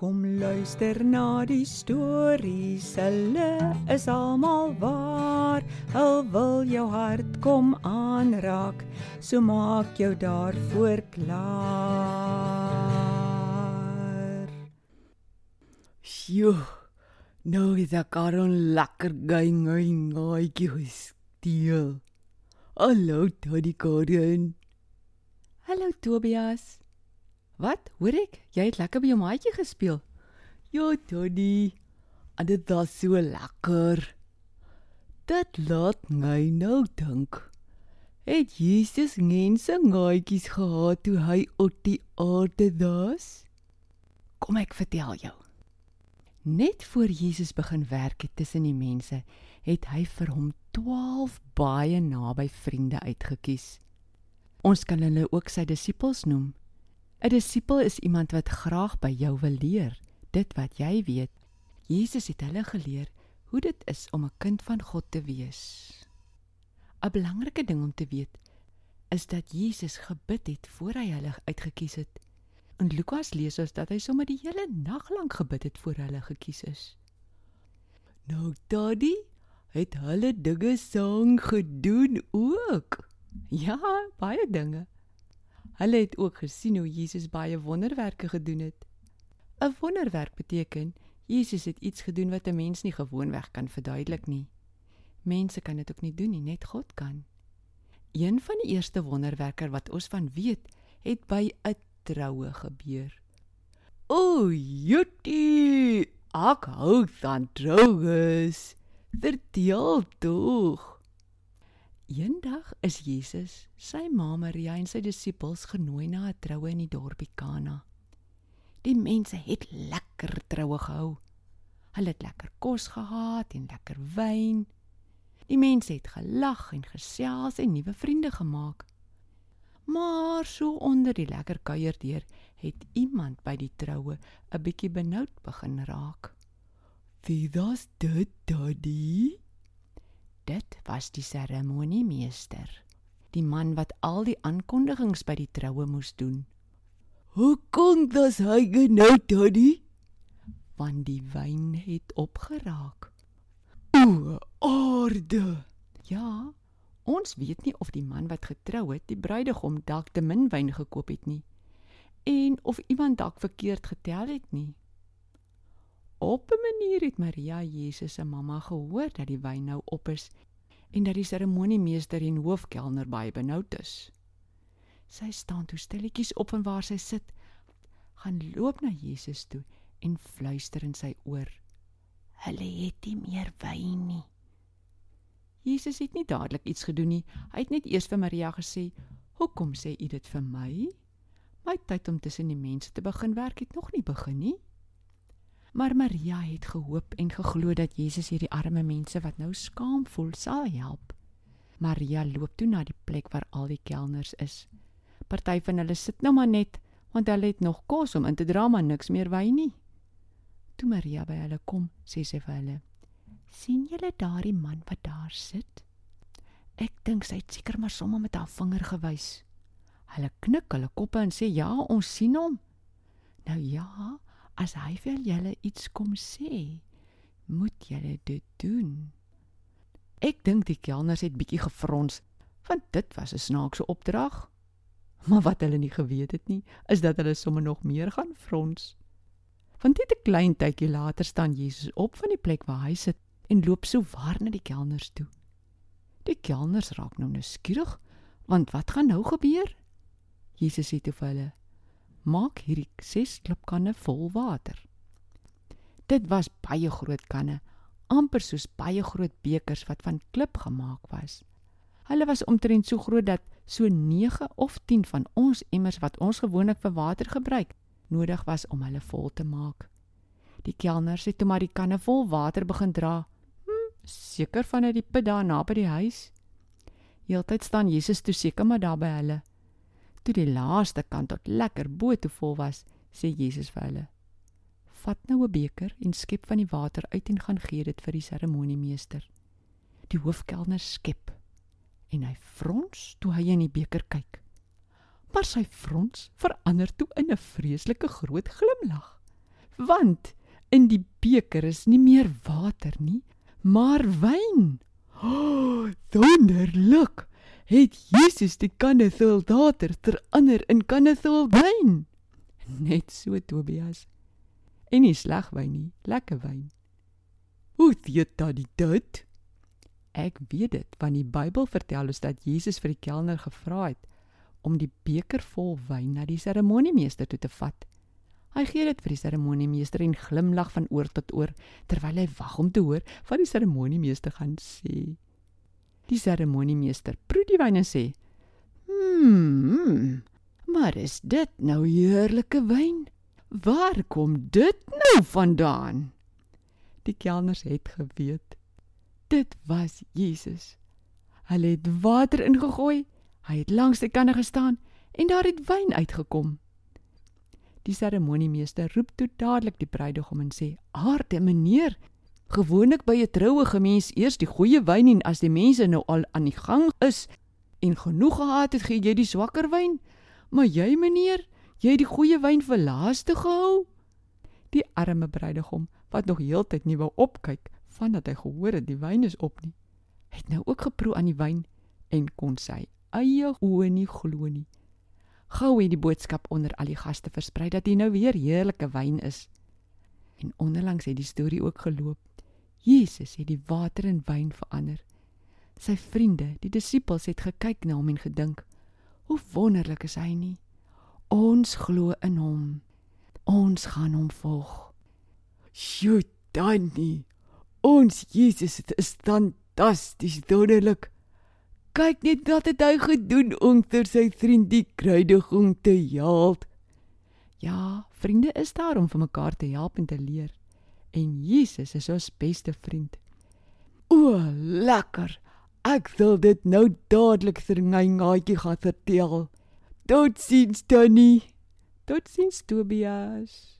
Kom luister na die stories, hulle is almal waar. Hulle wil jou hart kom aanraak, so maak jou daarvoor klaar. Sjoe. Nou is ek aan lekker gang gang gaatjies steel. Hallo Toddy Karen. Hallo Tobias. Wat? Hoor ek? Jy het lekker by jou maatjie gespeel. Ja, Toddy. En dit was so lekker. Dit laat my nou dink. Het Jesus mense gaatjies gehad toe hy op die aarde was? Kom ek vertel jou. Net voor Jesus begin werk het tussen die mense, het hy vir hom 12 baie naby vriende uitgekies. Ons kan hulle ook sy disippels noem. 'n Disipel is iemand wat graag by jou wil leer, dit wat jy weet. Jesus het hulle geleer hoe dit is om 'n kind van God te wees. 'n Belangrike ding om te weet is dat Jesus gebid het voor hy hulle uitgekies het. In Lukas lees ons dat hy sommer die hele nag lank gebid het voor hulle gekies is. Nou, Daddy, het hulle dinge sang gedoen ook. Ja, baie dinge. Hulle het ook gesien hoe Jesus baie wonderwerke gedoen het. 'n Wonderwerk beteken Jesus het iets gedoen wat 'n mens nie gewoonweg kan verduidelik nie. Mense kan dit ook nie doen nie, net God kan. Een van die eerste wonderwerke wat ons van weet, het by 'n troue gebeur. O, Jutie, ek hou van troues. Vertel tog. Eendag is Jesus, sy ma Maria en sy disippels genooi na 'n troue in die dorpie Kana. Die mense het lekker troue gehou. Hulle het lekker kos gehad en lekker wyn. Die mense het gelag en gesels en nuwe vriende gemaak. Maar so onder die lekker kuier deur het iemand by die troue 'n bietjie benoud begin raak. Wie was dit, Daddy? Dit was die seremoniemeester, die man wat al die aankondigings by die troue moes doen. Hoe kon dit hy genou, Daddy? Want die wyn het opgeraak. O, aarde. Ja, ons weet nie of die man wat getrou het, die bruidegom dalk te min wyn gekoop het nie en of iemand dalk verkeerd getel het nie. Op 'n manier het Maria Jesus se mamma gehoor dat die wyn nou op is en dat die seremoniemeester en hoofkelner baie benoud is. Sy staan toe stilletjies op van waar sy sit, gaan loop na Jesus toe en fluister in sy oor: "Hulle het nie meer wyn nie." Jesus het nie dadelik iets gedoen nie. Hy het net eers vir Maria gesê: "Hoekom sê u dit vir my? My tyd om tussen die mense te begin werk het nog nie begin nie." Maar Maria het gehoop en geglo dat Jesus hierdie arme mense wat nou skaam voel sal help. Maria loop toe na die plek waar al die kelners is. Party van hulle sit nou maar net want hulle het nog kos om in te dra maar niks meer wyn nie. Toe Maria by hulle kom, sê sy vir hulle: "Sien julle daardie man wat daar sit?" Ek dink sy het seker maar sommer met haar vinger gewys. Hulle knik hulle koppe en sê: "Ja, ons sien hom." Nou ja, as hy vir julle iets kom sê, moet julle dit doen. Ek dink die kelners het bietjie gefrons, want dit was 'n snaakse opdrag. Maar wat hulle nie geweet het nie, is dat hulle sommer nog meer gaan frons. Want net 'n klein tydjie later staan Jesus op van die plek waar hy sit en loop so waar na die kelners toe. Die kelners raak nou nuuskierig, want wat gaan nou gebeur? Jesus sê toe vir hulle: maak hierdie 6 klipkanne vol water. Dit was baie groot kanne, amper soos baie groot bekers wat van klip gemaak was. Hulle was omtrent so groot dat so 9 of 10 van ons emmers wat ons gewoonlik vir water gebruik, nodig was om hulle vol te maak. Die kelners het toe maar die kanne vol water begin dra. Hm, seker vanuit die put daar naby die huis. Heeltyd staan Jesus toe seker maar daar by hulle. Toe die laaste kant tot lekker bo toe vol was, sê Jesus vir hulle: "Vat nou 'n beker en skep van die water uit en gaan gee dit vir die seremoniemeester." Die hoofkelner skep en hy frons toe hy in die beker kyk. Maar sy frons verander toe in 'n vreeslike groot glimlag. want in die beker is nie meer water nie, maar wyn. Oh, wonderlik. Het Jesus die kanne vol water verander in kanne vol wyn? Net so Tobias. En nie sleg wyn nie, lekker wyn. Hoe weet dat dit? Ek weet dit want die Bybel vertel ons dat Jesus vir die kelner gevra het om die beker vol wyn na die seremoniemeester toe te vat. Hy gee dit vir die seremoniemeester en glimlag van oor tot oor terwyl hy wag om te hoor wat die seremoniemeester gaan sê. Die seremoniemeester proe die wyn en sê: "Hm, maar is dit nou heerlike wyn? Waar kom dit nou vandaan?" Die kelners het geweet. Dit was Jesus. Hulle het water ingegooi. Hy het langs die kanne gestaan en daar het wyn uitgekom. Die seremoniemeester roep toe dadelik die bruidegom en sê: "Aarde meneer, gewoonlik by 'n troue gemens eers die goeie wyn en as die mense nou al aan die gang is en genoeg gehad het, gee jy die swakker wyn. Maar jy meneer, jy het die goeie wyn vir laaste gehou." Die arme bruidegom wat nog heeltyd nie wou opkyk vandat hy gehoor het die wyn is op nie, het nou ook geproe aan die wyn en kon sy eie oë nie glo nie. Gou het die boodskap onder al die gaste versprei dat hier nou weer heerlike wyn is. En onderlangs het die storie ook geloop. Jesus het die water in wyn verander. Sy vriende, die disippels het gekyk na hom en gedink: "Hoe wonderlik is hy nie? Ons glo in hom. Ons gaan hom volg." "Sjoe, Danny. Ons Jesus is fantasties wonderlik." Kyk net wat het hy gedoen om vir sy vriend die kruidiging te help. Ja, vriende is daar om vir mekaar te help en te leer. En Jesus is ons beste vriend. O, lekker. Ek wil dit nou dadelik vir my gaatjie gaan vertel. Totsiens, Tannie. Totsiens, Tobias.